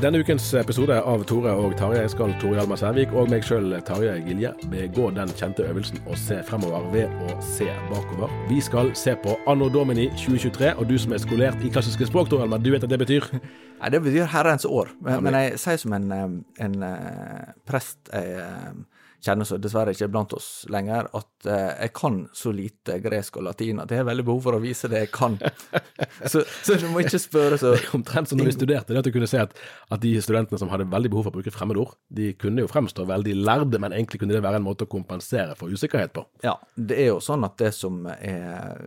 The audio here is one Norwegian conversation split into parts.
denne ukens episode av Tore og Tarjei skal Tore Hjalmar Sævik og meg sjøl, Tarjei Gilje, begå den kjente øvelsen å se fremover ved å se bakover. Vi skal se på Anno Domini 2023, og du som er skolert i klassiske språk, Tore Hjalmar, du vet at det betyr? Nei, det betyr herrens år. Men, men jeg sier som en, en, en eh, prest jeg eh, kjenner som dessverre ikke blant oss lenger, at eh, jeg kan så lite gresk og latin at jeg har veldig behov for å vise det jeg kan. så, så du må ikke spørre så Det er omtrent som når vi studerte, det at du kunne se at, at de studentene som hadde veldig behov for å bruke fremmedord, de kunne jo fremstå veldig lærde, men egentlig kunne det være en måte å kompensere for usikkerhet på. Ja, det er jo sånn at det som er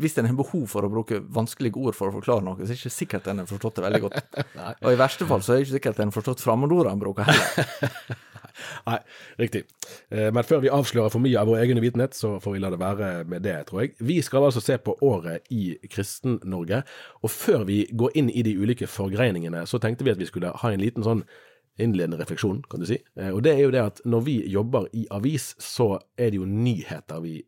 Hvis en har behov for å bruke vanskelige ord for å forklare noe, så er det ikke sikkert en har forstått det veldig godt. og i verste fall så er det ikke sikkert en har forstått fremmedordene en bruker heller. Nei, riktig. Eh, Men før vi avslører for mye av vår egen uvitenhet, så får vi la det være med det, tror jeg. Vi skal altså se på året i Kristen-Norge. Og før vi går inn i de ulike forgreiningene, så tenkte vi at vi skulle ha en liten sånn innledende refleksjon, kan du si. Eh, Og det er jo det at når vi jobber i avis, så er det jo nyheter vi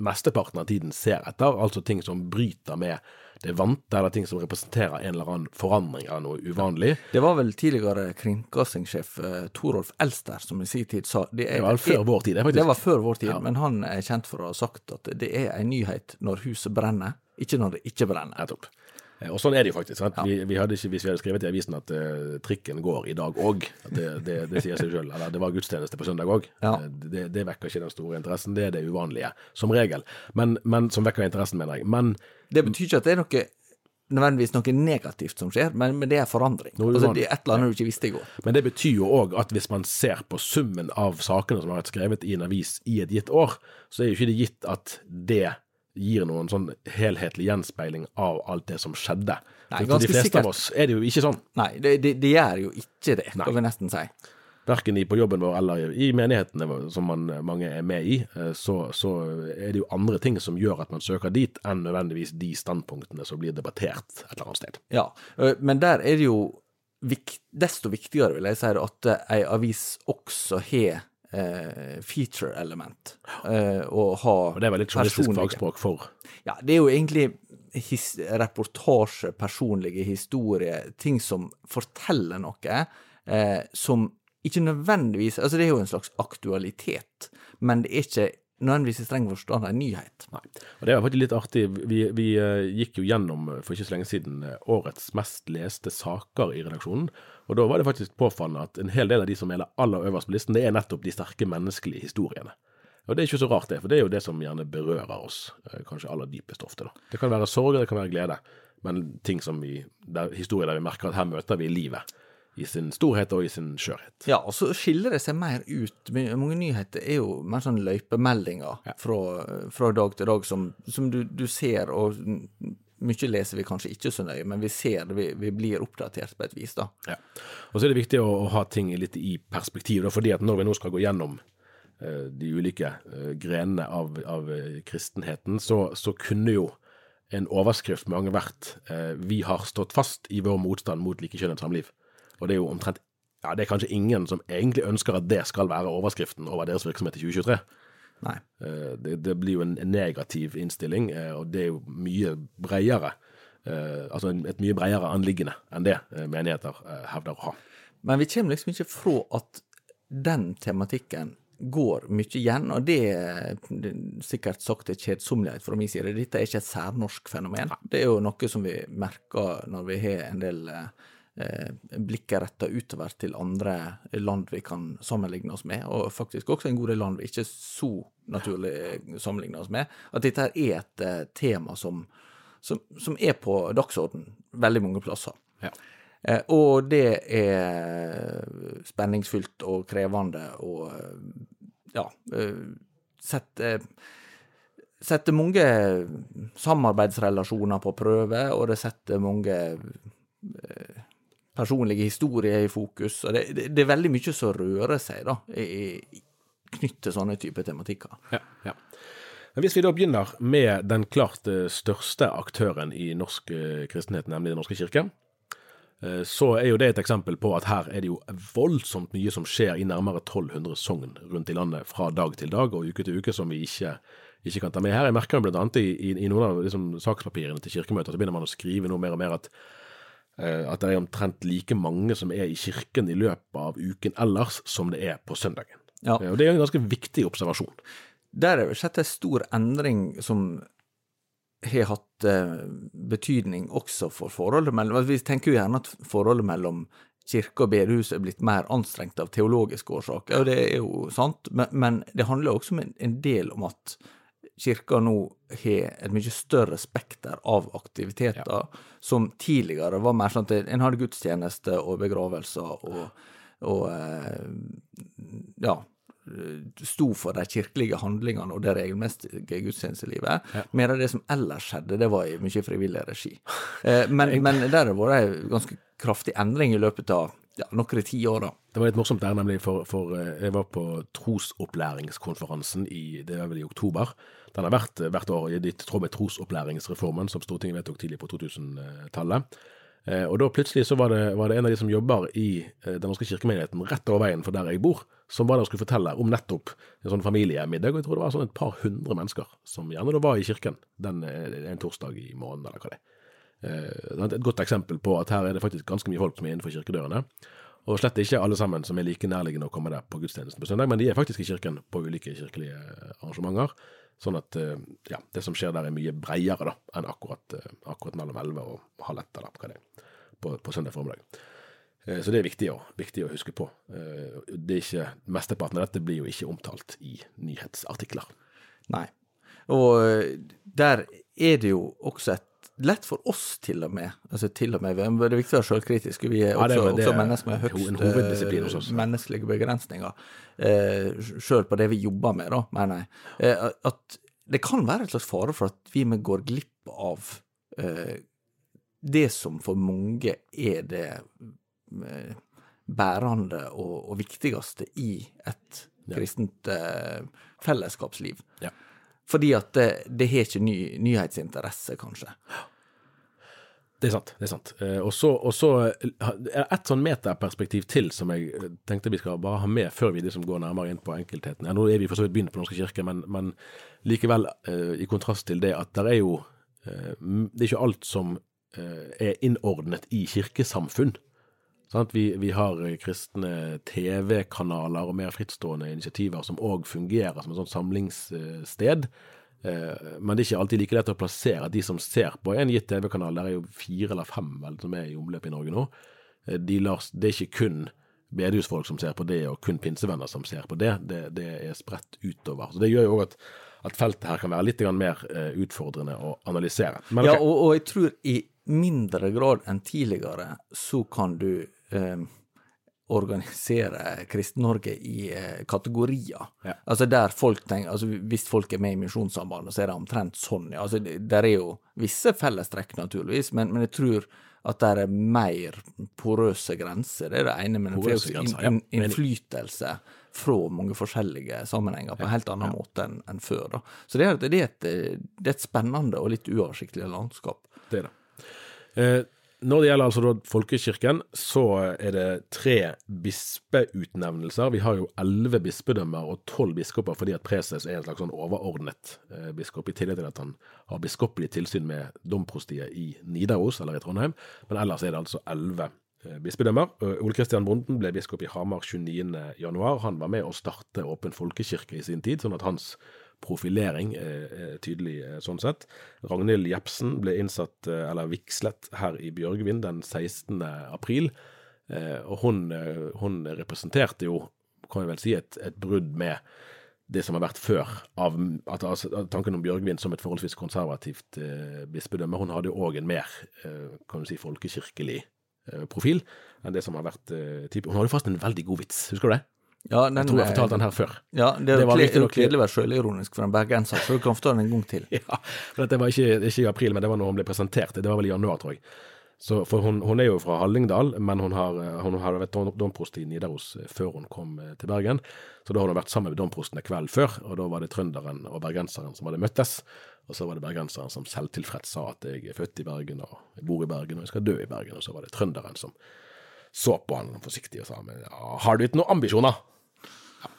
mesteparten av tiden ser etter, altså ting som bryter med det er vant, vante, eller ting som representerer en eller annen forandring eller noe uvanlig. Det var vel tidligere kringkastingssjef eh, Torolf Elster som i sin tid sa Det, er, Det var før vår tid, det, faktisk. Det var før vår tid, Ja. men han er kjent for å ha sagt at det er en nyhet når huset brenner, ikke når det ikke brenner. Nettopp. Eh, Og sånn er det jo faktisk. Sant? Vi, vi hadde ikke, hvis vi hadde skrevet i avisen at uh, trikken går i dag òg, det, det, det sier seg sjøl. Eller det var gudstjeneste på søndag òg. Ja. det, det vekker ikke den store interessen. Det er det uvanlige, som regel. Men, men som vekker interessen, mener jeg. Men Det betyr ikke at det er noe nødvendigvis noe negativt som skjer, men, men det er forandring. Noe Altså, det er et eller annet du ikke visste i går. Men det betyr jo òg at hvis man ser på summen av sakene som har vært skrevet i en avis i et gitt år, så er jo ikke det gitt at det gir noen sånn helhetlig gjenspeiling av alt det som skjedde. Nei, For- de fleste sikkert. av oss er det jo ikke sånn. Nei, det, det, det gjør jo ikke det, kan vi nesten si. Verken på jobben vår eller i menighetene som man, mange er med i, eh, så, så er det jo andre ting som gjør at man søker dit, enn nødvendigvis de standpunktene som blir debattert et eller annet sted. Ja, men der er det jo vik desto viktigere, vil jeg si, at eh, ei avis også har eh, feature-element. eh, og ha Og det er vel litt journalistisk fagspråk for Ja, det er jo egentlig his reportasje, personlige historier, ting som forteller noe, eh, som ikke nødvendigvis Altså, det er jo en slags aktualitet, men det er ikke nødvendigvis i streng forstand en nyhet. Nei. Og det var faktisk litt artig. Vi, vi eh, gikk jo gjennom eh, for ikke så lenge siden eh, årets mest leste saker i redaksjonen. Og da var det faktisk påfallende at en hel del av de som er aller øverst på listen, det er nettopp de sterke menneskelige historiene. Og det er ikke så rart det, for det er jo det som gjerne berører oss eh, kanskje aller dypest ofte. da. Det kan være sorg, det kan være glede, men ting som vi, der, historier der vi merker at her møter vi livet i sin storhet og i sin skjørhet. Ja, og så skiller det seg mer ut. Mange nyheter er jo mer sånn løypemeldinger fra, fra dag til dag som, som du, du ser, og mye leser vi kanskje ikke så nøye, men vi ser det, vi, vi blir oppdatert på et vis, da. Ja. Og så er det viktig å, å ha ting litt i perspektiv, da, fordi at når vi nå skal gå gjennom uh, de ulike uh, grenene av, av uh, kristenheten, så, så kunne jo en overskrift mange vært 'Vi har stått fast i vår motstand mot likekjønnet samliv'. Og det er jo omtrent ja, det er kanskje ingen som egentlig ønsker at det skal være overskriften over deres virksomhet i 2023. Eh, Det, det blir jo en negativ innstilling, eh, og det er jo mye bredere. eh, Altså et mye bredere anliggende enn det menigheter hevder å ha. Men vi kommer liksom ikke fra at den tematikken går mye igjen, og det det er sikkert sagt til kjedsommelighet fra min side. Dette er ikke et særnorsk fenomen. Det er jo noe som vi merker når vi har en del eh, blikket retta utover til andre land vi kan sammenligne oss med, og faktisk også en god del land vi ikke så naturlig sammenligner oss med. At dette er et eh, tema som, som, som er på dagsorden veldig mange plasser. Ja. Eh, og det er spenningsfylt og krevende og eh, ja eh, setter setter mange samarbeidsrelasjoner på prøve, og det setter mange eh, personlige historier i fokus. og det, det, det er veldig mye som rører seg da, knyttet til sånne typer tematikker. Ja, ja. Hvis vi da begynner med den klart eh, største aktøren i norsk eh, kristenhet, nemlig Den norske kirke, eh, så er jo det et eksempel på at her er det jo voldsomt mye som skjer i nærmere 1200 sogn rundt i landet fra dag til dag og uke til uke som vi ikke, ikke kan ta med her. Jeg merker jo annet i, i, i noen av liksom, sakspapirene til kirkemøter, så begynner man å skrive noe mer og mer at at det er omtrent like mange som er i kirken i løpet av uken ellers, som det er på søndagen. Ja. Eh, Og Det er en ganske viktig observasjon. Der har skjedd en stor endring som har hatt eh, betydning også for forholdet mellom altså, Vi tenker jo gjerne at forholdet mellom kirke og bedehus er blitt mer anstrengt av teologiske årsaker, og det er jo sant, men, men det handler også om en del om at kirka nå har et mye større spekter av aktiviteter, som tidligere var mer sånn at en hadde gudstjeneste og begravelser og, og eh, ja, sto for de kirkelige handlingene og det regelmessige gudstjenestelivet, av det som ellers skjedde, det var i mye frivillig regi. Eh, men, men der har det vært en ganske kraftig endring i løpet av ja, noen tiår, da. Det var litt morsomt der, nemlig, for, for eh, jeg var på trosopplæringskonferansen i det var vel i oktober. Den har vært eh, hvert år i tråd med trosopplæringsreformen som Stortinget vedtok tidlig på 2000-tallet. Eh, Og da plutselig så var det, var det en av de som jobber i Den norske kirkemenigheten rett over veien for der jeg bor, som var der og skulle fortelle om nettopp en sånn familiemiddag. Og jeg tror det var sånn et par hundre mennesker som gjerne da var i kirken den, en torsdag i måneden, eller hva det er. Eh, Et godt eksempel på at her er det faktisk ganske mye folk som er innenfor kirkedørene. Og slett ikke alle sammen som er like nærliggende å komme der på gudstjenesten på søndag, men de er faktisk i kirken på ulike kirkelige arrangementer. Sånn at eh, ja, det som skjer der er mye bredere da, enn akkurat, eh, akkurat mellom 11 og halv ett, eller hva det er, på, på søndag formiddag. Eh, Så det er viktig å, viktig å huske på. Eh, Det er ikke, Mesteparten av dette blir jo ikke omtalt i nyhetsartikler. Nei. Og eh, der er det jo også et lett for oss til og med, altså til og med, det er viktig å være selvkritisk, vi er Ja, det også, det også er mennesker med høyst eh, oss. menneskelige begrensninger, eh, selv på det vi jobber med da, mener jeg. Eh, at det kan være et slags fare for at vi går glipp av eh, det som for mange er det eh, bærende og, og viktigste i et kristent eh, fellesskapsliv. Ja. Fordi at det, det har ikke ny, nyhetsinteresse, kanskje. Det er sant. det er sant. Eh, og så er det et sånn metaperspektiv til som jeg eh, tenkte vi skal bare ha med før vi liksom går nærmere inn på enkeltheten. Ja, nå er vi for så vidt begynt på Norske kirke, men, men likevel, eh, i kontrast til det, at det er jo eh, Det er ikke alt som eh, er innordnet i kirkesamfunn. Vi, vi har eh, kristne TV-kanaler og mer frittstående initiativer som òg fungerer som et sånt samlingssted. Eh, Men det er ikke alltid like lett å plassere de som ser på en gitt TV-kanal. Der er jo fire eller fem vel, som er i omløp i Norge nå. Eh, De lar, det er ikke kun bedehusfolk som ser på det, og kun pinsevenner som ser på det. Det, det er spredt utover. Så Det gjør jo òg at, at feltet her kan være litt mer utfordrende å analysere. Men Ja, og, og jeg tror i mindre grad enn tidligere så kan du eh, organisere Kristen-Norge i eh, kategorier. Ja. Altså der folk tenker, altså Hvis folk er med i Misjonssambandet, så er det omtrent sånn. ja. Altså, Der er jo visse fellestrekk, naturligvis, men, men jeg tror at det er mer porøse grenser. Det er det ene, men det er også in, in, innflytelse fra mange forskjellige sammenhenger på en helt annen måte enn en før. da. Så det er, det, er et, det er et spennende og litt uoversiktlig landskap. Det er det. Eh, når det gjelder altså folkekirken, så er det tre bispeutnevnelser. Vi har jo elleve bispedømmer og tolv biskoper fordi at preses er en slags sånn overordnet eh, biskop, i tillegg til at han har biskopelig tilsyn med domprostiet i Nidaros, eller i Trondheim. Men ellers er det altså elleve eh, bispedømmer. Ole Kristian Bonden ble biskop i Hamar 29. januar. Han var med å starte Åpen folkekirke i sin tid, sånn at hans profilering er, er tydelig eh, sånn sett. Ragnhild Jepsen ble innsatt, eh, eller vigslet, her i Bjørgvin den 16. april. Eh, og hun, eh, hun representerte jo, kan vi vel si, et, et brudd med det som har vært før, av at, altså, tanken om Bjørgvin som et forholdsvis konservativt eh, bispedømme. Hun hadde jo òg en mer eh, kan du si, folkekirkelig eh, profil enn det som har vært eh, type. Hun hadde fast en veldig god vits, husker du det? Ja, den, Jeg tror jeg har eh, fortalt den her før. Ja, det Det var kledelig å være sjølironisk for en bergenser, så du kan fortelle den en gang til. Ja, for dette var ikke, ikke i april, men det var når hun ble presentert. Det var vel i januar, tror jeg. Så, for hun, hun er jo fra Hallingdal, men hun har, hun har vært domprost i Nidaros eh, før hun kom eh, til Bergen. Så da har hun vært sammen med domprostene kvelden før, og da var det trønderen og bergenseren som hadde møttes. Og så var det bergenseren som selvtilfreds sa at jeg er født i Bergen og jeg bor i Bergen og jeg skal dø i Bergen. Og så var det trønderen som så på han forsiktig og sa men ja, har du ikke noen ambisjoner?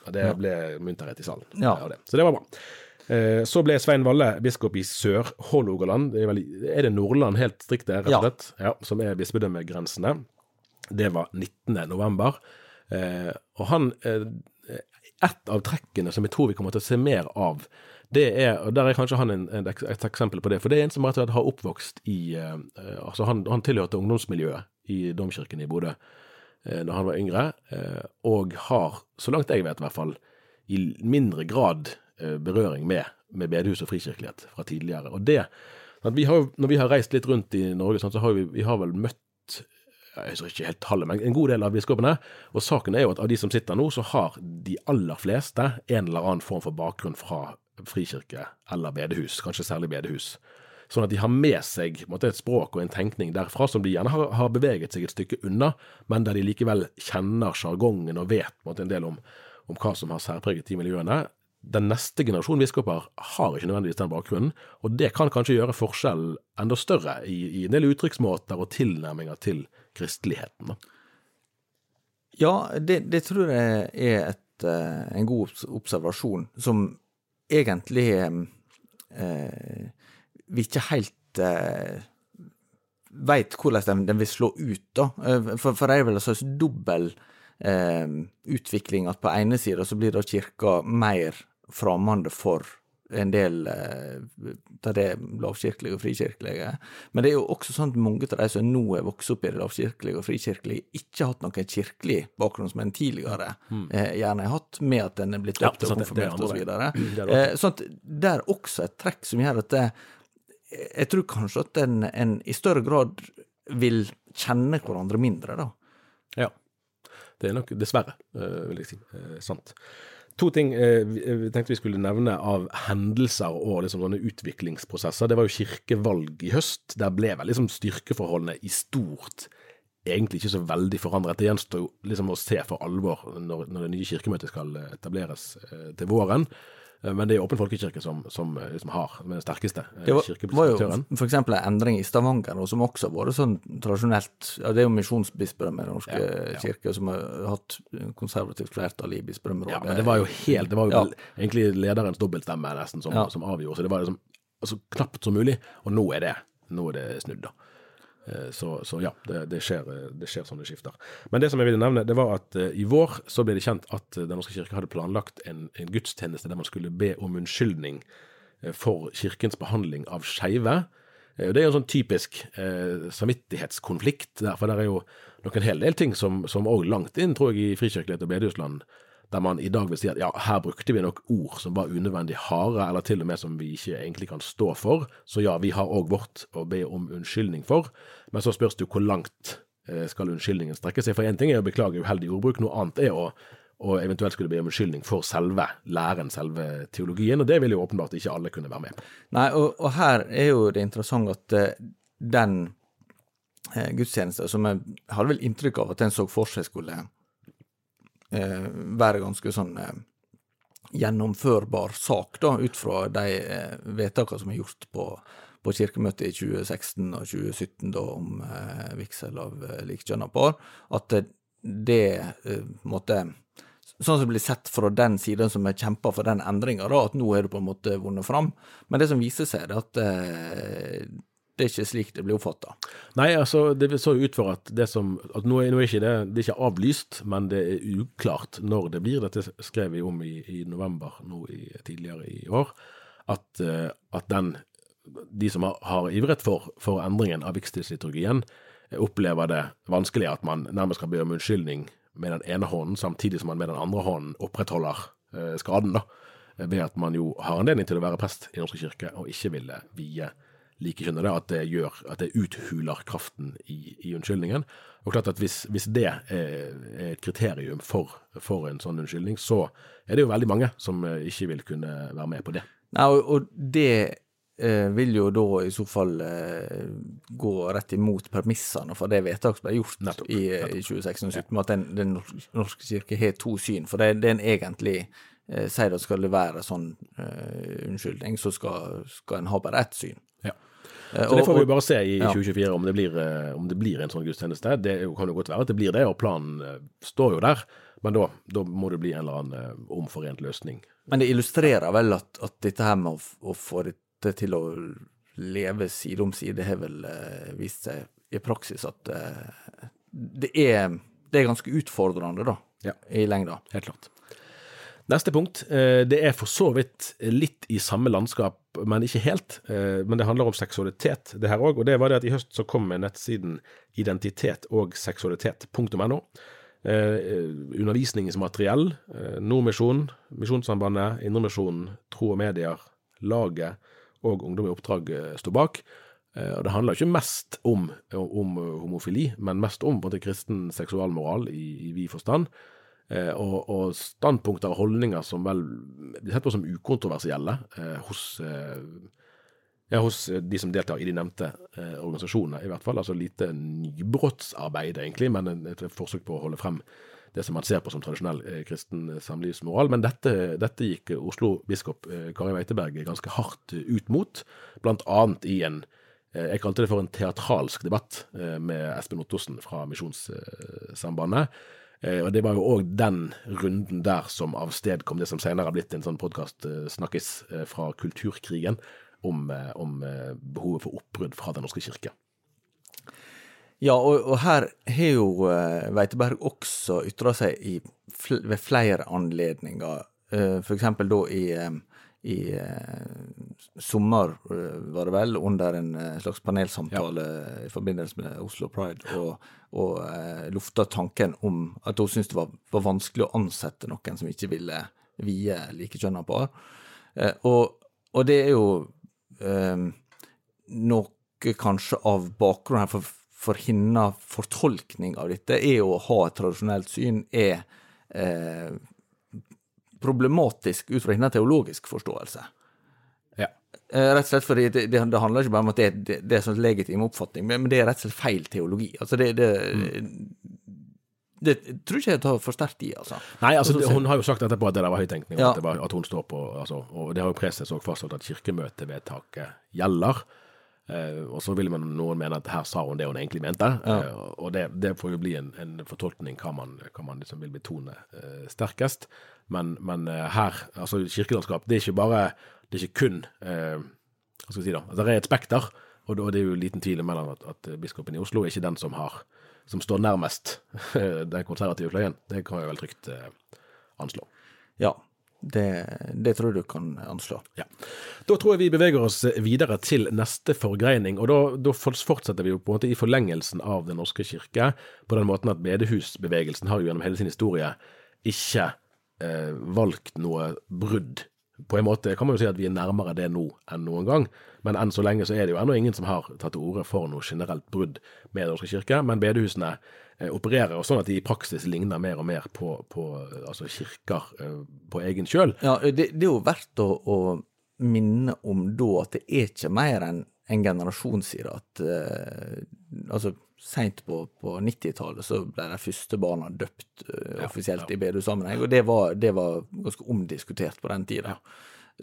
Ja, det ble munterhet i salen. Ja. det. Så det var bra. Eh, Så ble Svein Valle biskop i Sør-Hålogaland. Er, er det Nordland helt strikt der, rett og slett? Ja. Som er bispedømmegrensene. Det var 19. november. Eh, og han eh, Et av trekkene som jeg tror vi kommer til å se mer av, det er og Der er kanskje han en, en, et eksempel på det. For det er en som rett og slett har oppvokst i Altså, han, han tilhørte ungdomsmiljøet i domkirken i Bodø da han var yngre, eh, og har, så langt jeg vet i hvert fall, i mindre grad eh, berøring med, med bedehus og frikirkelighet fra tidligere. Og det, vi har, Når vi har reist litt rundt i Norge, så har vi, vi har vel møtt jeg husker ikke helt tallet, men en god del av biskopene. Og saken er jo at av de som sitter nå, så har de aller fleste en eller annen form for bakgrunn fra frikirke eller bedehus, kanskje særlig bedehus. Sånn at de har med seg måte, et språk og en tenkning derfra som de gjerne har, har beveget seg et stykke unna, men der de likevel kjenner sjargongen og vet måte, en del om, om hva som har særpreget de miljøene. Den neste generasjon biskoper har ikke nødvendigvis den bakgrunnen, og det kan kanskje gjøre forskjellen enda større i, i en del uttrykksmåter og tilnærminger til kristeligheten. Ja, det, det tror jeg er et, eh, en god observasjon, som egentlig eh, vi ikke helt eh, veit hvordan den, den vil slå ut, da. Eh, For, for det er vel en slags dobbel eh, utvikling at på ene sida så blir da kirka mer framande for en del eh, av det lavkirkelige og frikirkelige. Men det er jo også sånn at mange av de som nå er vokst opp i det lavkirkelige og frikirkelige, ikke har hatt noen kirkelig bakgrunn som en tidligere eh, gjerne har hatt, med at en er blitt døpt ja, og er konfirmert osv. Eh, sånn at det er også et trekk som gjør at det, jeg tror kanskje at en, en i større grad vil kjenne hverandre mindre, da. Ja. Det er nok dessverre, eh, vil jeg si. eh, sant. To ting eh, vi tenkte vi skulle nevne av hendelser og liksom sånne utviklingsprosesser. Det var jo kirkevalg i høst. Der ble vel liksom styrkeforholdene i stort egentlig ikke så veldig forandret. Det gjenstår jo liksom å se for alvor når, når det nye kirkemøtet skal etableres til våren. Eh, Men det er Åpen folkekirke som, som liksom har den sterkeste eh, Det var, jo f.eks. en endring i Stavanger, og som også har vært sånn tradisjonelt ja, Det er jo misjonsbispedømmet i Den norske Ja, ja. kirke som har hatt konservativt flertall i bispedømmerådet. Ja, men det var jo helt Det var jo egentlig lederens dobbeltstemme nesten som, som avgjorde, så det var liksom altså, knapt som mulig. Og nå er det, nå er det snudd, da. Eh, Så, så ja, det, det, skjer, eh, det skjer sånne skifter. Men det som jeg ville nevne, det var at eh, i vår så ble det kjent at Den norske kirke hadde planlagt en, en gudstjeneste der man skulle be om unnskyldning for kirkens behandling av skeive. Og Det er jo en sånn typisk samvittighetskonflikt, der, for det er jo nok en hel del ting som òg langt inn, tror jeg, i frikirkelighet og bedehusland, der man i dag vil si at ja, her brukte vi nok ord som var unødvendig harde, eller til og med som vi ikke egentlig kan stå for. Så ja, vi har òg vårt å be om unnskyldning for, men så spørs det jo hvor langt eh, skal unnskyldningen strekke seg. For én ting er å beklage uheldig ordbruk, noe annet er å og eventuelt skulle be om unnskyldning for selve læren, selve teologien, og det vil jo åpenbart ikke alle kunne være med på. Nei, og, og her er jo det interessant at uh, den uh, gudstjenesten som jeg hadde vel inntrykk av at en så for seg skulle være ganske sånn gjennomførbar sak, da, ut fra de eh, vedtakene som er gjort på, på kirkemøtet i 2016 og 2017 da, om eh, vigsel av eh, likekjønna par, at det eh, måtte Sånn som det blir sett fra den siden som har kjempa for den endringa, at nå er det på en måte vunnet fram. Men det som viser seg, er at eh, det er ikke slik det blir oppfatta. Nei, altså det så jo ut for at det som at nå, er, nå er ikke det, det er ikke avlyst, men det er uklart når det blir. Dette skrev vi om i, i november nå i, tidligere i år. At, uh, at den, de som har, har ivret for, for, endringen av vikstidsliturgien, opplever det vanskelig at man nærmest kan be om unnskyldning med den ene hånden, samtidig som man med den andre hånden opprettholder uh, skaden. da, Ved at man jo har anledning til å være prest i Norske kirke og ikke ville vie likekjønnede, at det gjør at det uthuler kraften i, i unnskyldningen. Og klart at hvis, hvis det er, et kriterium for, for, en sånn unnskyldning, så er det jo veldig mange som eh, ikke vil kunne være med på det. Nei, og, og det eh, vil jo da i så fall eh, gå rett imot premissene for det vedtaket som ble gjort nettopp, i, nettopp. i 2016 og 2017, ja. at den, den, norske kirke har to syn. For det, det er en egentlig eh, sier at skal det være sånn uh, unnskyldning, så skal, skal en ha bare ett syn. Eh, så det får vi bare se i 2024 om det blir, eh, om det blir en sånn gudstjeneste. Det kan jo godt være at det blir det, og planen eh, står jo der. Men da, da må det bli en eller annen omforent løsning. Men det illustrerer vel at, at dette her med å, å, få dette til å leve side om side, har vel vist seg i praksis at det, er, det, er, ganske utfordrende, da, ja. i lengda. Helt klart. Neste punkt. Eh, det er for så vidt litt i samme landskap, men ikke helt. Eh, men det handler om seksualitet, det her òg. Og det var det at i høst så kom nettsiden identitet og seksualitet.no. Eh, undervisningsmateriell. Nordmisjon, Misjonssambandet, Indremisjonen, Tro og Medier, Laget og Ungdom i oppdrag står bak. Og Det handler ikke mest om, om homofili, men mest om både kristen seksualmoral i, i vid forstand. Eh, og, og, standpunkter og holdninger som vel blir sett på som ukontroversielle eh, hos, eh, ja, hos de som deltar i de nevnte eh, organisasjonene, i hvert fall. Altså lite nybrottsarbeid, egentlig, men et, forsøk på å holde frem det som man ser på som tradisjonell eh, kristen samlivsmoral. Men dette, dette gikk Oslo biskop eh, Kari Weiteberg ganske hardt ut mot, blant annet i en jeg kalte det for en teatralsk debatt med Espen Ottosen fra Misjonssambandet. Eh, og Det var jo òg den runden der som avstedkom det som senere har blitt en sånn podkast, eh, Snakkes, eh, fra kulturkrigen, om, om behovet for oppbrudd fra Den norske kirke. Ja, og, og her har jo Veiteberg også ytra seg i, ved flere anledninger, eksempel da i i eh, sommer, eh, var det vel, under en eh, slags panelsamtale ja. i forbindelse med Oslo Pride, og, og eh, lufta tanken om at hun syntes det var, var, vanskelig å ansette noen som ikke ville vie likekjønna par. Eh, og, og, det er jo eh, noe kanskje av bakgrunnen her for, for hennes fortolkning av dette, er jo å ha et tradisjonelt syn, er eh, problematisk ut fra hennes teologisk forståelse. Ja. Eh, rett og slett fordi det, det, det handler ikke bare om at det, det, det er sånn legitim oppfatning, men, men, det er rett og slett feil teologi. Altså det, det, mm. det tror ikke jeg tar for sterkt i, altså. Nei, altså, hun har jo sagt etterpå at det der var høytenkning, ja. at, var, at, hun står på altså, Og det har jo preses òg fastslått at kirkemøtevedtaket gjelder. Eh, og så vil man noen mene at her sa hun det hun egentlig mente. Ja. Eh, og det, det, får jo bli en, en fortolkning hva man, hva man liksom vil betone eh, sterkest. Men, men eh, her, altså kirkelandskap, det er ikke bare Det er ikke kun eh, Hva skal vi si da? Altså, det er et spekter, og, og det er jo liten tvil mellom at, at biskopen i Oslo er ikke den som har som står nærmest den konservative fløyen. Det kan jeg vel trygt eh, anslå. Ja, det, det, tror jeg du kan anslå. Ja. Da tror jeg vi beveger oss videre til neste forgreining. og Da, da fortsetter vi jo på en måte i forlengelsen av Den norske kirke, på den måten at bedehusbevegelsen har jo gjennom hele sin historie ikke eh, valgt noe brudd på en måte kan man jo si at vi er nærmere det nå enn noen gang, men enn så lenge så er det jo ennå ingen som har tatt til orde for noe generelt brudd med Den norske kirke. Men bedehusene eh, opererer sånn at de i praksis ligner mer og mer på, på eh, altså kirker eh, på egen kjøl. Ja, det, det er jo verdt å, å minne om da at det er ikke mer enn en generasjon siden at eh, altså Seint på, på 90-tallet så ble de første barna døpt uh, offisielt i bedehussammenheng, og det var, det var ganske omdiskutert på den tida.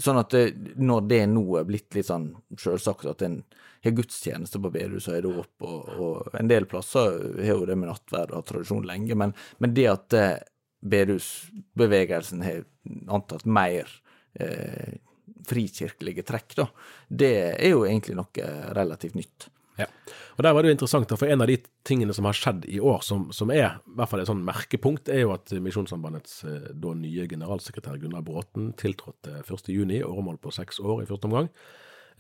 Sånn at det, når det nå er blitt litt sånn selvsagt at en har gudstjeneste på bedehus og er dåp, og, og en del plasser har jo det med nattverd og tradisjon lenge, men, men det at eh, bedehusbevegelsen har antatt mer eh, frikirkelige trekk, da, det er jo egentlig noe relativt nytt. Ja. Og Der var det jo interessant, for en av de tingene som har skjedd i år, som, som er i hvert fall et sånn merkepunkt, er jo at Misjonssambandets eh, da nye generalsekretær Gunnar Bråten tiltrådte 1.6, åremål på seks år i første omgang.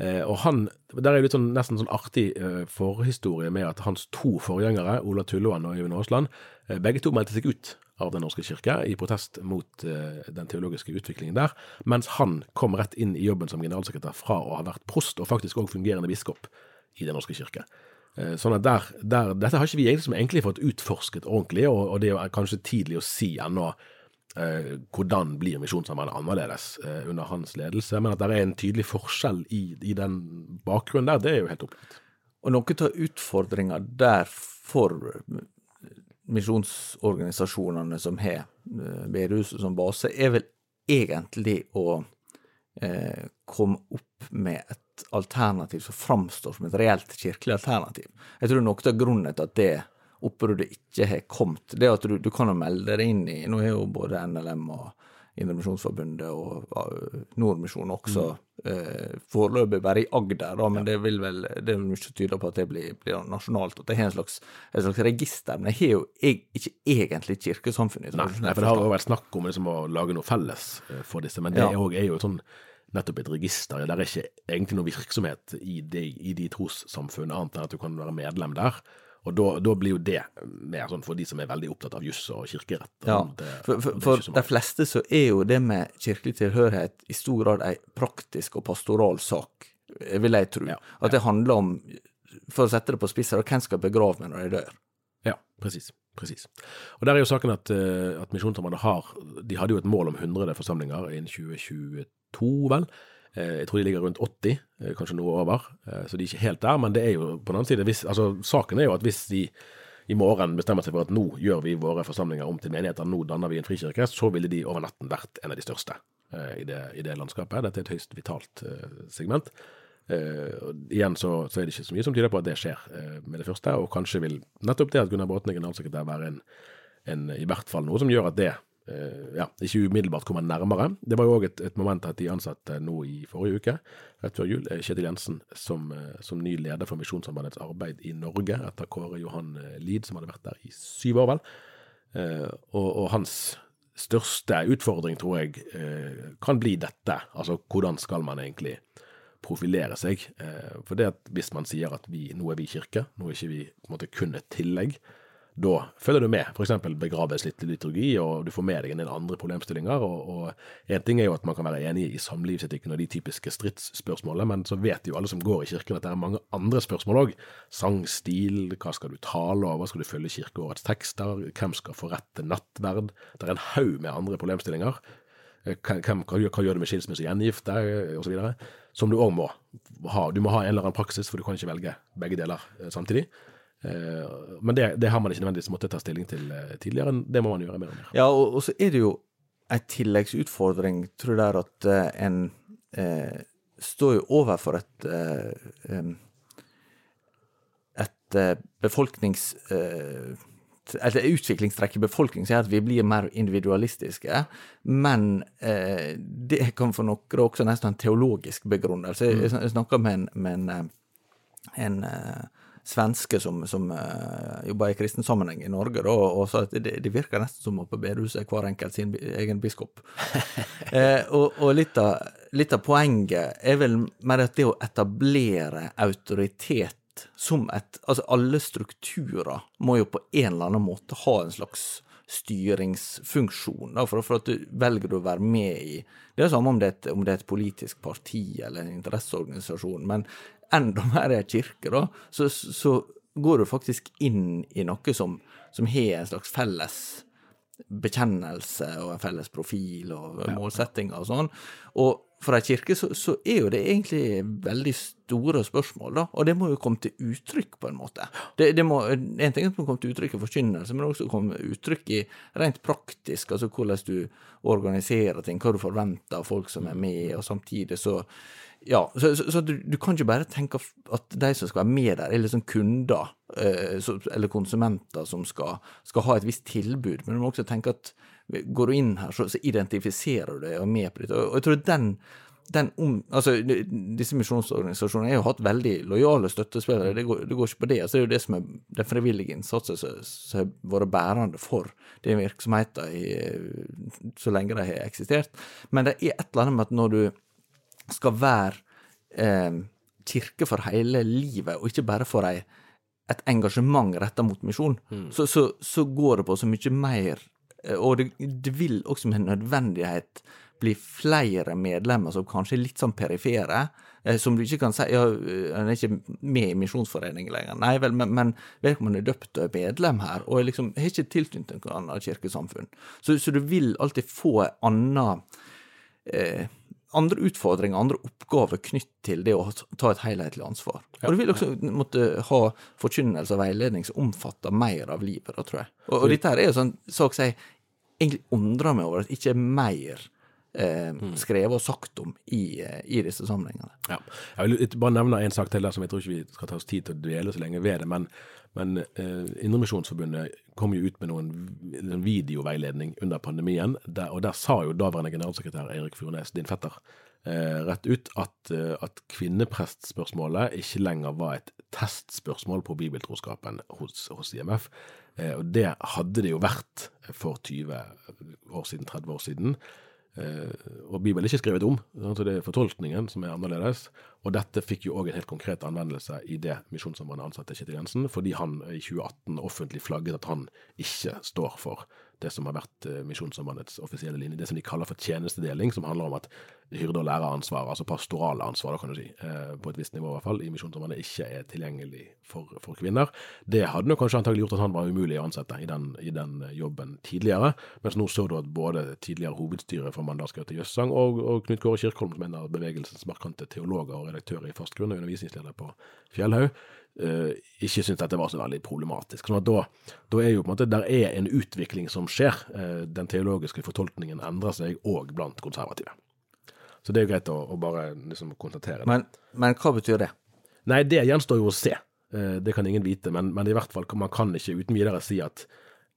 Eh, og han, Der er jo litt sånn, nesten sånn artig eh, forhistorie med at hans to forgjengere, Ola Tulloan og Øyvind Aasland, eh, begge to meldte seg ut av Den norske kirke i protest mot eh, den teologiske utviklingen der, mens han kom rett inn i jobben som generalsekretær fra å ha vært prost og faktisk òg fungerende biskop i Den norske kirke. Eh, sånn at der, der, Dette har ikke vi egentlig, egentlig fått utforsket ordentlig, og, og det er kanskje tidlig å si ennå eh, hvordan blir Misjonssambandet annerledes eh, under hans ledelse, men at det er en tydelig forskjell i, i den bakgrunnen der, det er jo helt opplagt. Og noen av utfordringa der for misjonsorganisasjonene som har eh, bedehuset som base, er vel egentlig å eh, komme opp med et alternativ som framstår som et reelt kirkelig alternativ. Jeg tror noe av grunnen til at det oppbruddet ikke har kommet, det er at du, du kan jo melde deg inn i Nå er jo både NLM og Indremisjonsforbundet og uh, Nordmisjonen også Mm. eh, foreløpig bare i Agder, da, men det vil vel det er mye som tyder på at det blir, blir nasjonalt, at det har en slags, et slags register. Men det har jo jeg, ikke egentlig kirkesamfunnet. Nei, nei, for det har jo vært snakk om liksom å lage noe felles eh, for disse, men det Ja. òg- er jo sånn nettopp et register. Det er ikke egentlig noe virksomhet i de, i de trossamfunnene, annet enn at du kan være medlem der. Og da, da blir jo det mer sånn for de som er veldig opptatt av juss og kirkerett. Ja. Det- for, for, for de fleste så er jo det med kirkelig tilhørighet i stor grad ei praktisk og pastoral sak, vil jeg tro. Ja, At det handler om, for å sette det på spissen, hvem skal begrave meg når jeg dør? Ja, presis. presis. Og der er jo saken at, eh, at Misjonssambandet har De hadde jo et mål om 100 forsamlinger innen 2022, vel. Eh, Jeg tror de ligger rundt 80, eh, kanskje noe over. Eh, Så de er ikke helt der. Men det er jo på den annen side hvis, altså, Saken er jo at hvis de i morgen bestemmer seg for at nå gjør vi våre forsamlinger om til menigheter, nå danner vi en frikirke, så ville de over natten vært en av de største i, det, i det landskapet. Dette er et høyst vitalt segment. Uh, igjen så, så er det ikke så mye som tyder på at det skjer uh, med det første, og kanskje vil nettopp det at Gunnar Bråten er generalsekretær være en, en, i hvert fall noe som gjør at det ja, ikke umiddelbart kommer nærmere. Det var jo òg et, et moment at de ansatte nå i forrige uke, rett før jul, eh, Kjetil Jensen som, eh, som ny leder for Misjonssambandets arbeid i Norge, etter Kåre Johan eh, Lid, som hadde vært der i syv år, vel. Eh, og, og hans største utfordring, tror jeg, eh, kan bli dette. Altså hvordan skal man egentlig profilere seg? Eh, for det at hvis man sier at vi, nå er vi kirke, nå er ikke vi på en måte kun et tillegg, da følger du med. F.eks. begraves litt liturgi, og du får med deg en del andre problemstillinger. Og, en ting er jo at man kan være enig i samlivsetikken og de typiske stridsspørsmålene, men så vet jo alle som går i kirken at det er mange andre spørsmål òg. Sangstil, hva skal du tale over, skal du følge kirkeårets tekster, hvem skal få rett nattverd? Det er en haug med andre problemstillinger. Eh, Hvem, hva, hva gjør du med skilsmisse gjengifte, osv. Som du òg må ha. Du må ha en eller annen praksis, for du kan ikke velge begge deler eh, samtidig. Eh, Men det, det har man ikke nødvendigvis måttet ta stilling til eh, tidligere. Det må man gjøre mer og mer. Ja, og, og så er det jo en tilleggsutfordring, tror jeg, at eh, en eh, står jo overfor et eh, et befolknings... Eh, et utviklingstrekk i befolkningen sier at vi blir mer individualistiske, men eh, det kan for noen også nesten en teologisk begrunnelse. Jeg, snakka med en, med en, en svenske som, som uh, jobber i kristen sammenheng i Norge, da, og sa at det, det virker nesten som å på bedehuset er hver enkelt sin egen biskop. eh, og og litt, av, litt av poenget er vel mer at det å etablere autoritet som et Altså, alle strukturer må jo på en eller annen måte ha en slags styringsfunksjon, da, for, for at du velger å være med i Det er det samme om det er et, om det er et politisk parti eller en interesseorganisasjon, men enda mer kirke, da, så, så, går du faktisk inn i noe som, som har en slags felles bekjennelse og en felles profil og målsettinger og sånn. Og for ei kirke så, så, er jo det egentlig veldig store spørsmål, da, og det må jo komme til uttrykk, på en måte. Det, det må, En ting er at det må komme til uttrykk i forkynnelse, men også komme til uttrykk i rent praktisk, altså hvordan du organiserer ting, hva du forventer av folk som er med, og samtidig så ja, så, så, så du, du, kan ikke bare tenke at de som skal være med der, er liksom kunder eh, så, eller konsumenter som skal, skal, ha et visst tilbud, men du må også tenke at går du inn her, så, identifiserer du deg og er med på dette. Og, og jeg tror den, den om, altså, Disse misjonsorganisasjonene har jo hatt veldig lojale støttespillere, det går, det går, ikke på det. altså Det er jo det som er den frivillige innsatsen som har vært bærende for den virksomheten så lenge de har eksistert. Men det er et eller annet med at når du skal være eh, kirke for hele livet, og ikke bare for ei, et engasjement retta mot misjon, mm. så, så, så, går det på så mye mer, eh, og det, det, vil også med nødvendighet bli flere medlemmer som kanskje er litt sånn perifere, eh, som du ikke kan si ja, han er ikke med i Misjonsforeningen lenger. Nei vel, men, men vedkommende er døpt og er medlem her, og er liksom, har ikke tilknytning til noe annet kirkesamfunn. Så, så, du vil alltid få en annen eh, andre utfordringer, andre oppgaver knytt til det å ta et helhetlig ansvar. Og du vil også måtte ha forkynnelse og veiledning som omfatter mer av livet, da, tror jeg. Og, og dette her er jo sånn sak som jeg egentlig undrer meg over at ikke er mer eh, mm. skrevet og sagt om i, eh, i disse sammenhengene. Ja. Jeg vil bare nevne en sak til der som jeg tror ikke vi skal ta oss tid til å dvele så lenge ved det. men men eh, Indremisjonsforbundet kom jo ut med noen, en videoveiledning under pandemien, der, og der sa jo daværende generalsekretær Eirik Furnes, din fetter, eh, rett ut at, eh, at kvinneprestspørsmålet ikke lenger var et testspørsmål på bibeltroskapen hos, hos IMF. Eh, og det hadde det jo vært for 20 år siden, 30 år siden. Eh, og Bibelen er ikke skrevet om, så det er fortolkningen som er annerledes. Og dette fikk jo òg en helt konkret anvendelse i det Misjonssambandet ansatte Kjetil Jensen, fordi han i 2018 offentlig flagget at han ikke står for det som har vært eh, Misjonssambandets offisielle linje. Det som de kaller for tjenestedeling, som handler om at hyrde- og læreransvar, altså pastorale ansvar, da kan du si, eh, på et visst nivå i hvert fall, i misjonsområdet ikke er tilgjengelig for, for, kvinner. Det hadde nok kanskje antagelig gjort at han var umulig å ansette i den, i den jobben tidligere, mens nå så du at både tidligere hovedstyre for Mandalsgaute Jøssang og, og Knut Kåre Kirkholm, som er en av bevegelsens markante teologer og redaktører i Fast grunn og undervisningsleder på Fjellhaug, uh, ikke syntes dette var så veldig problematisk. Sånn at da, da, er jo på en måte, der er en utvikling som skjer. Uh, den teologiske fortolkningen endrer seg òg blant konservative. Så det er jo greit å, å bare liksom konstatere. Men, men, hva betyr det? Nei, det gjenstår jo å se. Uh, det kan ingen vite. Men, men, i hvert fall, man kan ikke uten videre si at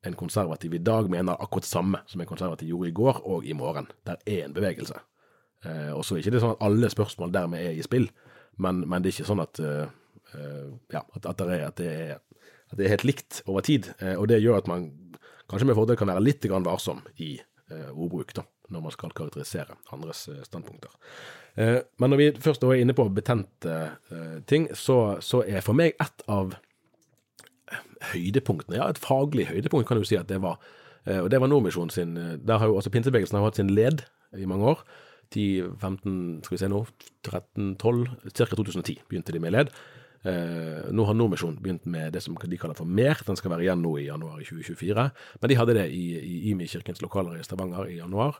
en konservativ i dag mener akkurat samme som en konservativ gjorde i går og i morgen. Der er en bevegelse. og så er ikke sånn at alle spørsmål dermed er i spill, men, men det er ikke sånn at Eh, ja, at, at, det er, at, det er, at, det er, helt likt over tid. Eh, og det gjør at man kanskje med fordel kan være litt varsom i eh, ordbruk da, når man skal karakterisere andres standpunkter. Men når vi først er inne på betente ting, så, så er for meg et av høydepunktene, ja et faglig høydepunkt kan du si at det var, og det var Nordmisjonen sin Der har jo også pinsebevegelsen hatt sin led i mange år. 10, 15, skal vi se nå, 13, 12, ca. 2010 begynte de med led. Eh, nå har Nordmisjon begynt med det som de kaller for MER. Den skal være igjen nå i januar i 2024. Men de hadde det i, i IMI-kirkens lokaler i Stavanger i januar.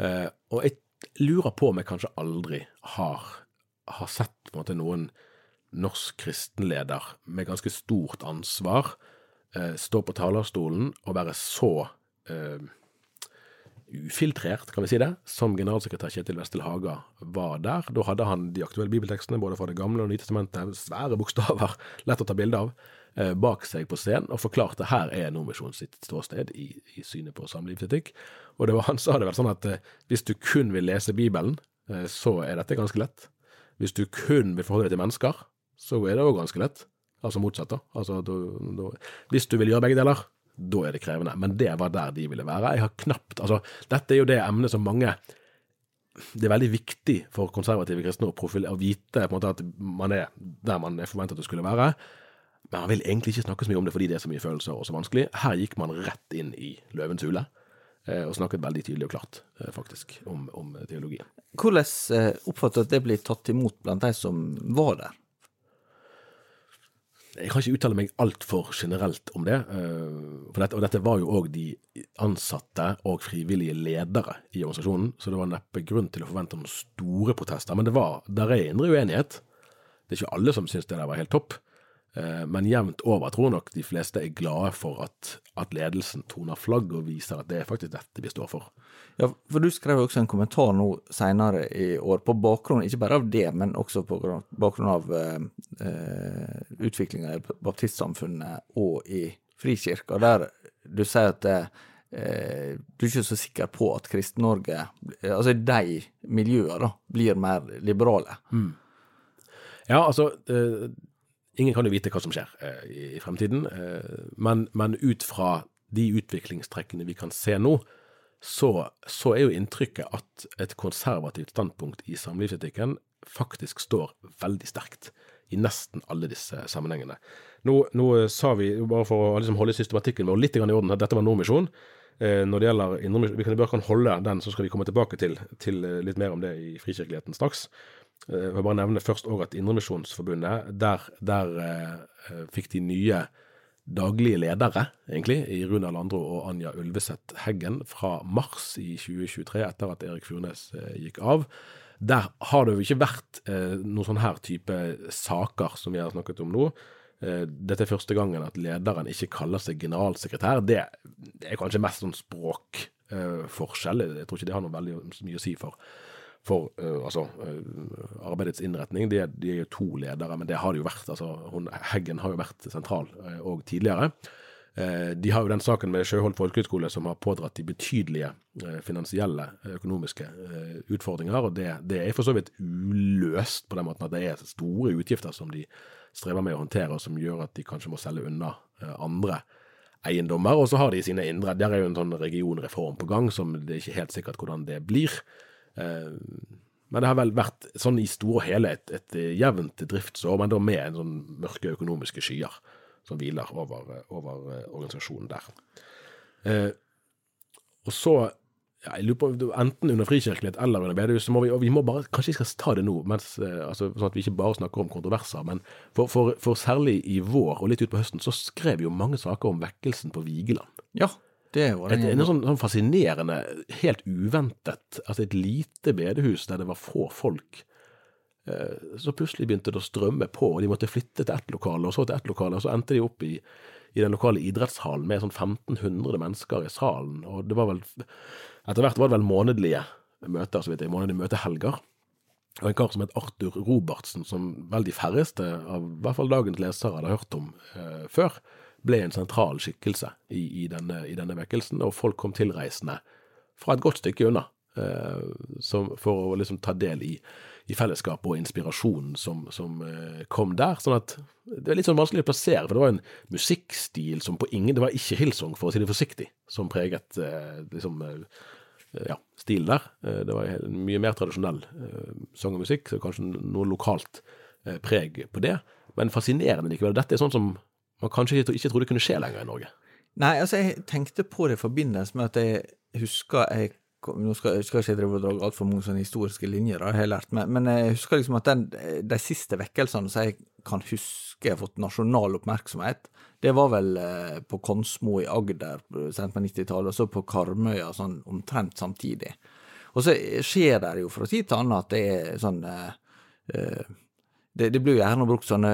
Eh, og jeg lurer på om jeg kanskje aldri har, har sett på en måte noen norsk kristenleder med ganske stort ansvar eh, stå på talerstolen og være så eh, ufiltrert, kan vi si det, som generalsekretær Kjetil Vestel Haga var der. Da hadde han de aktuelle bibeltekstene både fra Det gamle og Nytestamentet, svære bokstaver, lett å ta bilde av, eh, bak seg på scenen, og forklarte her er Nordmisjon sitt ståsted i, i synet på samlivsetikk. Og det var, han sa det vel sånn at eh, hvis du kun vil lese Bibelen, eh, så er dette ganske lett. Hvis du kun vil forholde deg til mennesker, så er det òg ganske lett. Altså motsatt, da. Altså, du, du, hvis du vil gjøre begge deler, da er det krevende. Men det var der de ville være. Jeg har knapt Altså, dette er jo det emnet som mange det er veldig viktig for konservative kristne å, profil, å vite på en måte at man er der man er forventet å skulle være. men man vil egentlig ikke snakke så mye om det fordi det er så mye følelser og så vanskelig. Her gikk man rett inn i løvens hule eh, og snakket veldig tydelig og klart, eh, faktisk, om, om teologien. Hvordan oppfattet oppfatter du at det blir tatt imot blant de som var der? Jeg kan ikke uttale meg altfor generelt om det. eh, dette, og dette var jo òg de ansatte og frivillige ledere i organisasjonen, så det var neppe grunn til å forvente noen store protester. Men det var, der er indre uenighet. Det er ikke alle som syns det der var helt topp. Eh, Men jevnt over tror nok de fleste er glade for at, at ledelsen toner flagg og viser at det er faktisk dette vi står for. Ja, for du skrev jo også en kommentar nå senere i år, på bakgrunn ikke bare av det, men også på grunn- bakgrunn av eh, eh, utviklinga i baptistsamfunnet og i Frikirka, der du sier at eh, du er ikke så sikker på at Kristen-Norge, altså de miljøene, da, blir mer liberale. Ja, altså eh, Ingen kan jo vite hva som skjer eh, i, i fremtiden, eh, men, men ut fra de utviklingstrekkene vi kan se nå, så, så er jo inntrykket at et konservativt standpunkt i samlivsetikken faktisk står veldig sterkt i nesten alle disse sammenhengene. Nå, nå sa vi, bare for å liksom holde systematikken vår litt i orden, at dette var Nordmisjon. Eh, når det gjelder Vi kan bare holde den, så skal vi komme tilbake til, til eh, litt mer om det i Frikirkeligheten straks. Eh, Jeg vil bare nevne først òg at Indremisjonsforbundet, der, der fikk de nye daglige ledere, egentlig, i Runa Landro og Anja Ulveseth Heggen fra mars i 2023, etter at Erik Furnes eh, gikk av. Der har det jo ikke vært eh, noen sånn her type saker som vi har snakket om nå. Eh, dette er første gangen at lederen ikke kaller seg generalsekretær. Det er kanskje mest sånn språkforskjell. Jeg tror ikke det har noe veldig mye å si for, for uh, altså, uh, arbeidets innretning. De, de er jo to ledere, men det har det jo vært. Altså, hun, Heggen har jo vært sentral òg og tidligere. Eh, De har jo den saken med Sjøholt folkehøgskole som har pådratt de betydelige eh, finansielle, eh, økonomiske eh, utfordringer, og det, det er for så vidt uløst på den måten at det er store utgifter som de strever med å håndtere, og som gjør at de kanskje må selge unna eh, andre eiendommer. Og så har de sine indre Der er jo en sånn regionreform på gang, som det er ikke helt sikkert hvordan det blir. Eh, Men det har vel vært sånn i stor helhet et, et jevnt driftsår, men da med en sånn mørke økonomiske skyer som hviler over, over eh, organisasjonen der. Eh, og så ja, jeg lurer på, Enten under frikirkelighet eller under bedehus, så må vi, og vi må bare, kanskje vi skal ta det nå, mens, eh, altså, sånn at vi ikke bare snakker om kontroverser. Men for, for, for særlig i vår og litt utpå høsten, så skrev jo mange saker om vekkelsen på Vigeland. Ja, det var Et, den en sånn, sånn fascinerende, helt uventet, altså et lite bedehus der det var få folk. Eh, Så plutselig begynte det å strømme på, og de måtte flytte til ett lokale, og så til ett lokale, og så endte de opp i, i den lokale idrettshallen med sånn 1500 mennesker i salen, og det var vel, etter hvert var det vel månedlige møter, så vidt jeg, månedlige møtehelger. Og en kar som het Arthur Robertsen, som vel de færreste av i hvert fall dagens lesere hadde hørt om eh, før, ble en sentral skikkelse i, i, denne, i denne vekkelsen, og folk kom tilreisende fra et godt stykke unna eh, som, for å liksom ta del i, i fellesskapet og inspirasjonen som, som eh, kom der. sånn at det er litt sånn vanskelig å plassere, for det var en musikkstil som på ingen Det var ikke Hillsong, for å si det forsiktig, som preget eh, liksom ja, stilen der. Det var mye mer tradisjonell sang og musikk, så kanskje noe lokalt preg på det. Men fascinerende likevel. Dette er sånn som man kanskje ikke, ikke trodde kunne skje lenger i Norge. Nei, altså, jeg tenkte på det i forbindelse med at jeg husker jeg Nå skal, jeg ikke drive og dra altfor mange sånne historiske linjer, jeg har lært, men, men jeg husker liksom at den, de siste vekkelsene som jeg kan huske har fått nasjonal oppmerksomhet, det var vel eh, på Konsmo i Agder sent på 90-tallet, og så på Karmøya sånn omtrent samtidig. Og så skjer det jo fra tid til annen at det er sånn eh, eh, det, det blir jo gjerne brukt sånne,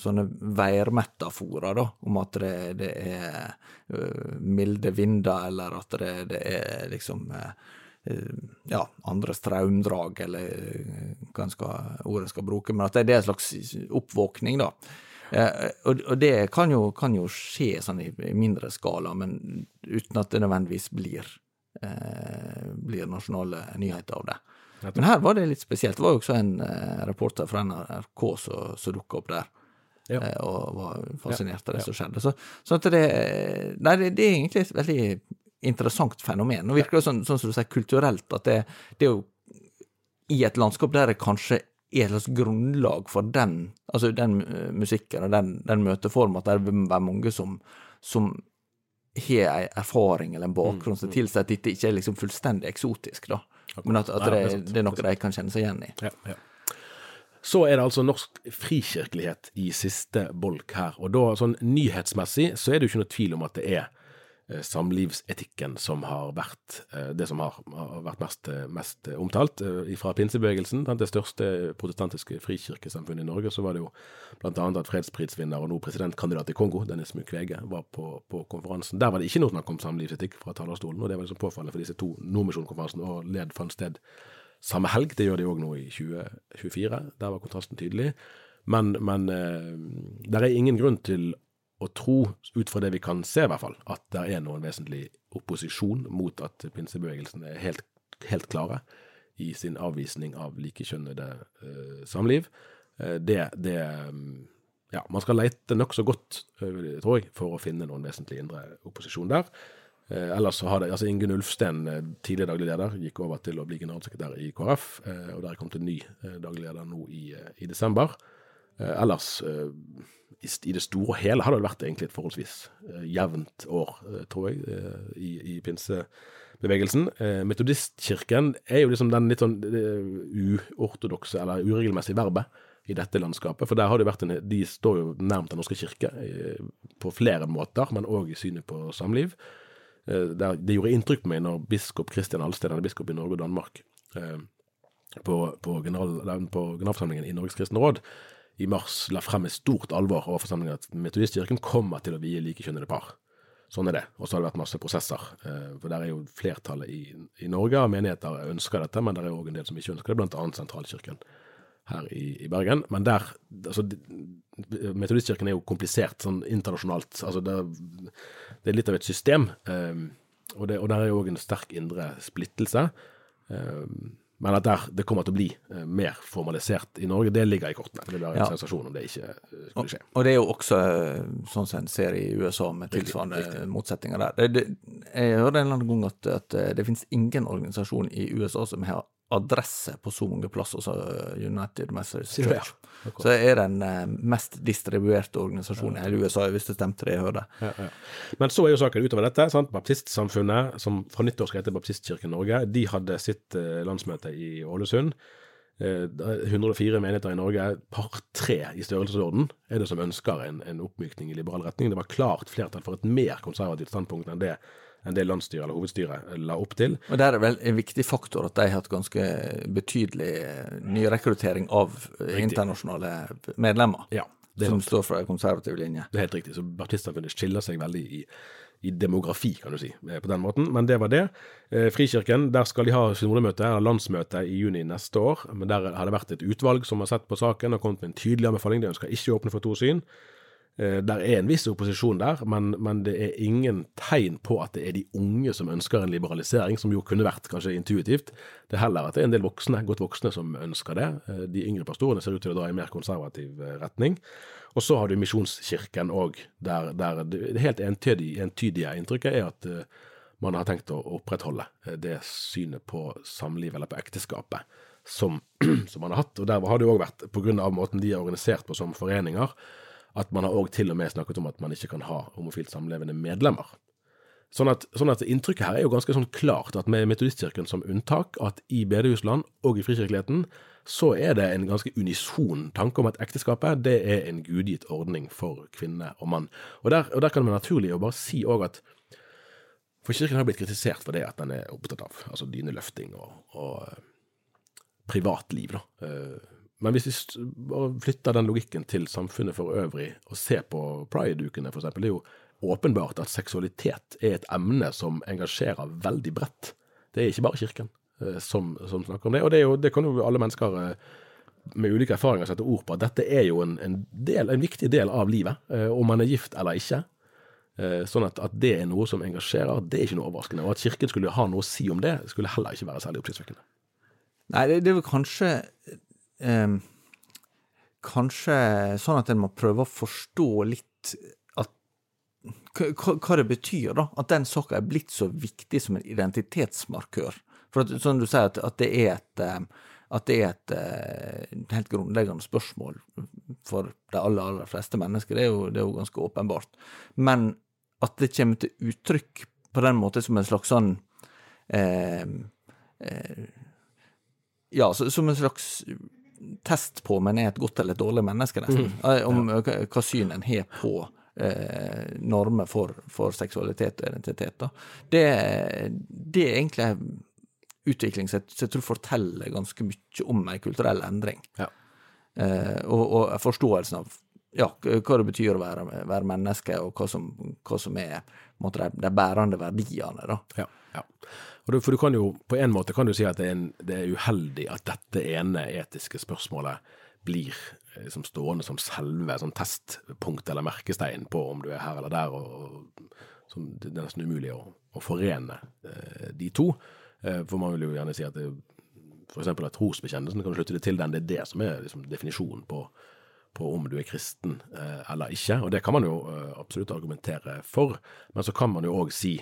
sånne værmetaforer, da, om at det, det er øh, milde vinder, eller at det, det er liksom øh, ja, andre strømdrag, eller øh, hva skal, ordet skal bruke, men at det er en slags oppvåkning, da. Eh, og, og det kan jo, kan jo skje sånn i, i mindre skala, men uten at det nødvendigvis blir, eh, blir nasjonale nyheter av det. Men her var det litt spesielt. Det var jo også en eh, reporter fra NRK som, dukka opp der. Ja. eh, og var fascinert av det som skjedde. Så, så det, nei, det, det er egentlig et veldig interessant fenomen. Nå virker det sånn, sånn som du sier, kulturelt, at det, det er jo i et landskap der det kanskje er et slags grunnlag for den, altså den eh, musikken og den, den møteformen, at det vil være mange som, som har en erfaring eller en bakgrunn som tilsier at dette ikke er liksom fullstendig eksotisk, da. Men at, at det, det er det noe de kan kjenne seg igjen i. Ja, ja. Så er det altså norsk frikirkelighet i siste bolk her. Og da sånn nyhetsmessig så er det jo ikke noe tvil om at det er samlivsetikken som har vært eh, det som har, har vært mest, eh, mest eh, omtalt. Eh, Fra pinsebevegelsen, det største protestantiske frikirkesamfunnet i Norge, så var det jo annet at fredsprisvinner og nå presidentkandidat i Kongo, Dennis Mukwege, var på, på konferansen. Der var det ikke noe snakk om samlivsetikk fra talerstolen, og det var liksom påfallende for disse to Nordmisjonskonferansene og led fant sted samme helg. Det gjør de òg nå i 2024. Der var kontrasten tydelig. Men, men eh, det er ingen grunn til å tro, ut fra det vi kan se i hvert fall, at det er noen vesentlig opposisjon mot at pinsebevegelsen er helt, helt klare i sin avvisning av likekjønnede eh, samliv. Eh, det, det ja, man skal lete nokså godt, eh, tror jeg, for å finne noen vesentlig indre opposisjon der. Eh, ellers så har det, altså Ingunn Ulfsten, eh, tidligere daglig leder, gikk over til å bli generalsekretær i KrF, eh, og der er kommet en ny eh, daglig leder nå i, eh, i desember. Eh, ellers, eh, i, det store og hele, har det vært egentlig et forholdsvis eh, jevnt år, eh, tror jeg, eh, i, i pinsebevegelsen. Metodistkirken er jo liksom den litt sånn uortodokse, eller uregelmessige verbet i dette landskapet. For der har det vært en, de står jo nærmt Den norske kirke på flere måter, men òg i synet på samliv. Det gjorde inntrykk på meg når biskop Kristian Alsted, han er biskop i Norge og Danmark, på, på, general, på generalforsamlingen i Norges kristne råd i mars la frem med stort alvor overfor forsamlingen at Metodistkirken kommer til å vie likekjønnede par. Sånn er det. Og så har det vært masse prosesser. eh, For der er jo flertallet i, i Norge av menigheter ønsker dette, men det er òg en del som ikke ønsker det, annet Sentralkirken her i, i Bergen. Men der altså, Metodistkirken er jo komplisert sånn internasjonalt. Altså, det, det er litt av et system. eh, og, det, og der er jo òg en sterk indre splittelse. eh, men at der, det kommer til å bli eh, mer formalisert i Norge, det ligger i kortene. Det blir en Ja. sensasjon om det ikke eh, skulle skje. Og det er jo også eh, sånn som en ser i USA, med tilsvarende motsetninger der. Det, det, jeg hørte en eller annen gang at, at det finnes ingen organisasjon i USA som har adresse på så mange plasser som United det, Church. ja? Så det er den eh, mest distribuerte organisasjonen i hele USA, hvis det stemte det jeg hørte. Ja, ja. Men så er jo saken utover dette. sant? Baptistsamfunnet, som fra nyttår skal hete Baptistkirken Norge, de hadde sitt eh, landsmøte i Ålesund. Eh, det er 104 menigheter i Norge, par tre i størrelsesorden, er det som ønsker en, en oppmykning i liberal retning. Det var klart flertall for et mer konservativt standpunkt enn det, enn det landsstyret eller hovedstyret eh, la opp til. Og der er vel en viktig faktor at de har hatt ganske betydelig eh, nyrekruttering av riktig. internasjonale medlemmer. Ja, det som sant. står for en konservativ linje. Det er helt riktig. Så baptistsamfunnet skiller seg veldig i, i demografi, kan du si, eh, på den måten. Men det var det. Eh, Frikirken, der skal de ha synodemøte, eller landsmøte, i juni neste år. Men der har det vært et utvalg som har sett på saken og kommet med en tydelig anbefaling. De ønsker ikke å åpne for to syn. Eh, Der er en viss opposisjon der, men, men det er ingen tegn på at det er de unge som ønsker en liberalisering, som jo kunne vært kanskje intuitivt. Det er heller at det er en del voksne, godt voksne som ønsker det. Eh, De yngre pastorene ser ut til å dra i mer konservativ eh, retning. Og så har du Misjonskirken òg, der, der det helt entydige, entydige inntrykket er at man har tenkt å opprettholde det synet på samlivet, eller på ekteskapet, som, som man har hatt. Og der har det òg vært, på grunn av måten de er organisert på som foreninger, at man har òg til og med snakket om at man ikke kan ha homofilt samlevende medlemmer. Sånn at, sånn at inntrykket her er jo ganske sånn klart at med Metodistkirken som unntak, at i bedehusland og i frikirkeligheten, så er det en ganske unison tanke om at ekteskapet det er en gudgitt ordning for kvinne og mann. Og der, og der kan det være naturlig å bare si òg at For kirken har blitt kritisert for det at den er opptatt av altså dyneløfting og, og eh, privatliv, da. Men hvis vi flytter den logikken til samfunnet for øvrig, og ser på pride-ukene f.eks., det er jo åpenbart at seksualitet er et emne som engasjerer veldig bredt. Det er ikke bare kirken eh, som, som snakker om det, og det, jo, det kan jo alle mennesker eh, med ulike erfaringer sette ord på at dette er jo en, en, del, en viktig del av livet, eh, om man er gift eller ikke. Sånn at, at det er noe som engasjerer, det er ikke noe overraskende. Og at Kirken skulle ha noe å si om det, skulle heller ikke være særlig oppsiktsvekkende. Nei, det, det er vel kanskje em, Kanskje sånn at en må prøve å forstå litt at hva, det betyr, da. At den saka er blitt så viktig som en identitetsmarkør. For at, som du sier, at, at det er et at det er et eh, helt grunnleggende spørsmål for de aller, aller fleste mennesker. Det er, jo, det er jo ganske åpenbart. Men at det kommer til uttrykk på den måten som en slags sånn eh, eh, Ja, som en slags test på om en er et godt eller et dårlig menneske, nesten. Eh, Om hva, hva syn en har på eh, normer for, for seksualitet og identitet. Det, det er egentlig en utvikling som jeg, jeg tror forteller ganske mye om en kulturell endring. Ja. Eh, og, og forståelsen av ja, hva det betyr å være, være menneske, og hva som, hva som er de, de bærende verdiene. da. Ja, ja. Du, for du kan jo, på en måte kan du si at det er, en, det er uheldig at dette ene etiske spørsmålet blir liksom stående som selve som testpunkt eller merkestein på om du er her eller der, og, og det er nesten umulig å, å forene eh, de to. Eh, for man vil jo gjerne si at f.eks. at trosbekjennelsen kan slutte det til den, det er det som er liksom, definisjonen på, på om du er kristen eh, eller ikke. Og det kan man jo eh, absolutt argumentere for, men så kan man jo òg si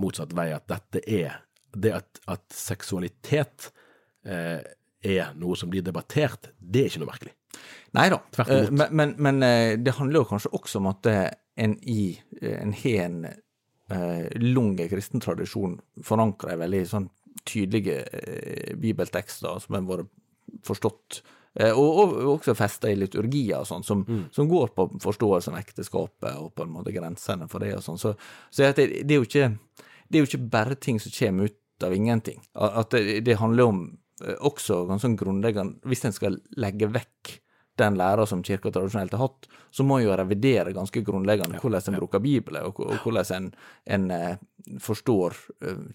motsatt vei at dette er det at, at seksualitet eh, er noe som blir debattert, det er ikke noe merkelig. Nei da. Eh, men, men, men det handler jo kanskje også om at en i en har en eh, lang kristen tradisjon forankra i veldig sånn tydelige bibeltekster som har vært forstått, og, og også festa i liturgier og sånn, som, som går på forståelsen av ekteskapet og på en måte grensene for det og sånn. Så, så det, det, er ikke, det er jo ikke bare ting som kommer ut av ingenting. At det, det handler om eh, også ganske sånn grunnleggende Hvis en skal legge vekk den læra som kirka tradisjonelt har hatt, så må en jo revidere ganske grunnleggende hvordan en bruker Bibelen, og, og hvordan en, en eh, forstår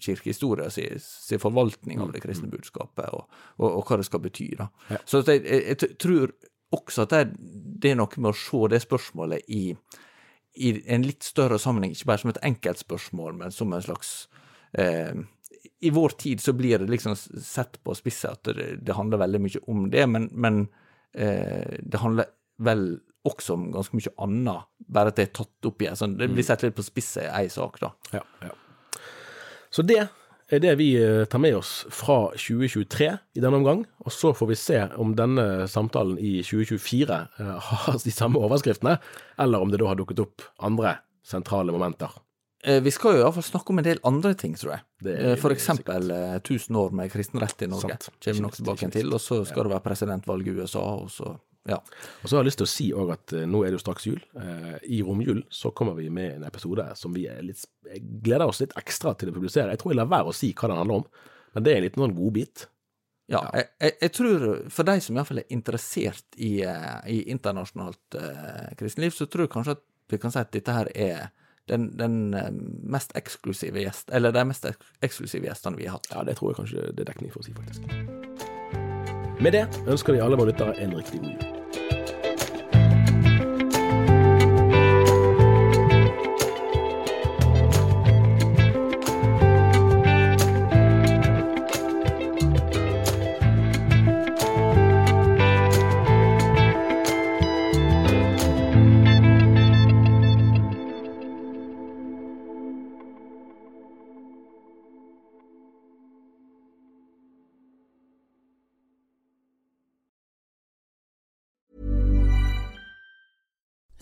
kirkehistorien sin, si, si forvaltning av det kristne budskapet, og, og, og hva det skal bety. da. Så jeg, jeg, jeg tror også at det, det er noe med å se det spørsmålet i, i en litt større sammenheng, ikke bare som et enkeltspørsmål, men som en slags eh, I vår tid så blir det liksom sett på spisset at det, det handler veldig mye om det, men, men eh, det handler vel også om ganske mye annet, bare at det er tatt opp i en sånn Det blir sett litt på spisset i én sak, da. Ja, ja. Så det er det vi eh, tar med oss fra 2023 i denne omgang. Og så får vi se om denne samtalen i 2024 eh, har de samme overskriftene, eller om det da har dukket opp andre sentrale momenter. Eh, Vi skal jo iallfall snakke om en del andre ting, tror jeg. Eh, For eksempel eh, 1000 år med kristen rett i Norge. Sant. Kommer vi nok tilbake til. Og så skal det være presidentvalg i USA, og så Ja. Og så har jeg lyst til å si òg at nå er det jo straks jul. I romjul så kommer vi med en episode som vi er litt, gleder oss litt ekstra til å publisere. Jeg tror jeg lar være å si hva den handler om, men det er en liten sånn godbit. Ja, Jeg, jeg, jeg tror for de som iallfall er interessert i, i internasjonalt eh, kristenliv, så tror jeg kanskje at vi kan si at dette her er den, den eh, mest eksklusive gjest, eller de mest eksklusive gjestene vi har hatt. Ja, det tror jeg kanskje det er dekning for å si, faktisk. Med det ønsker vi alle våre lyttere en riktig god jul.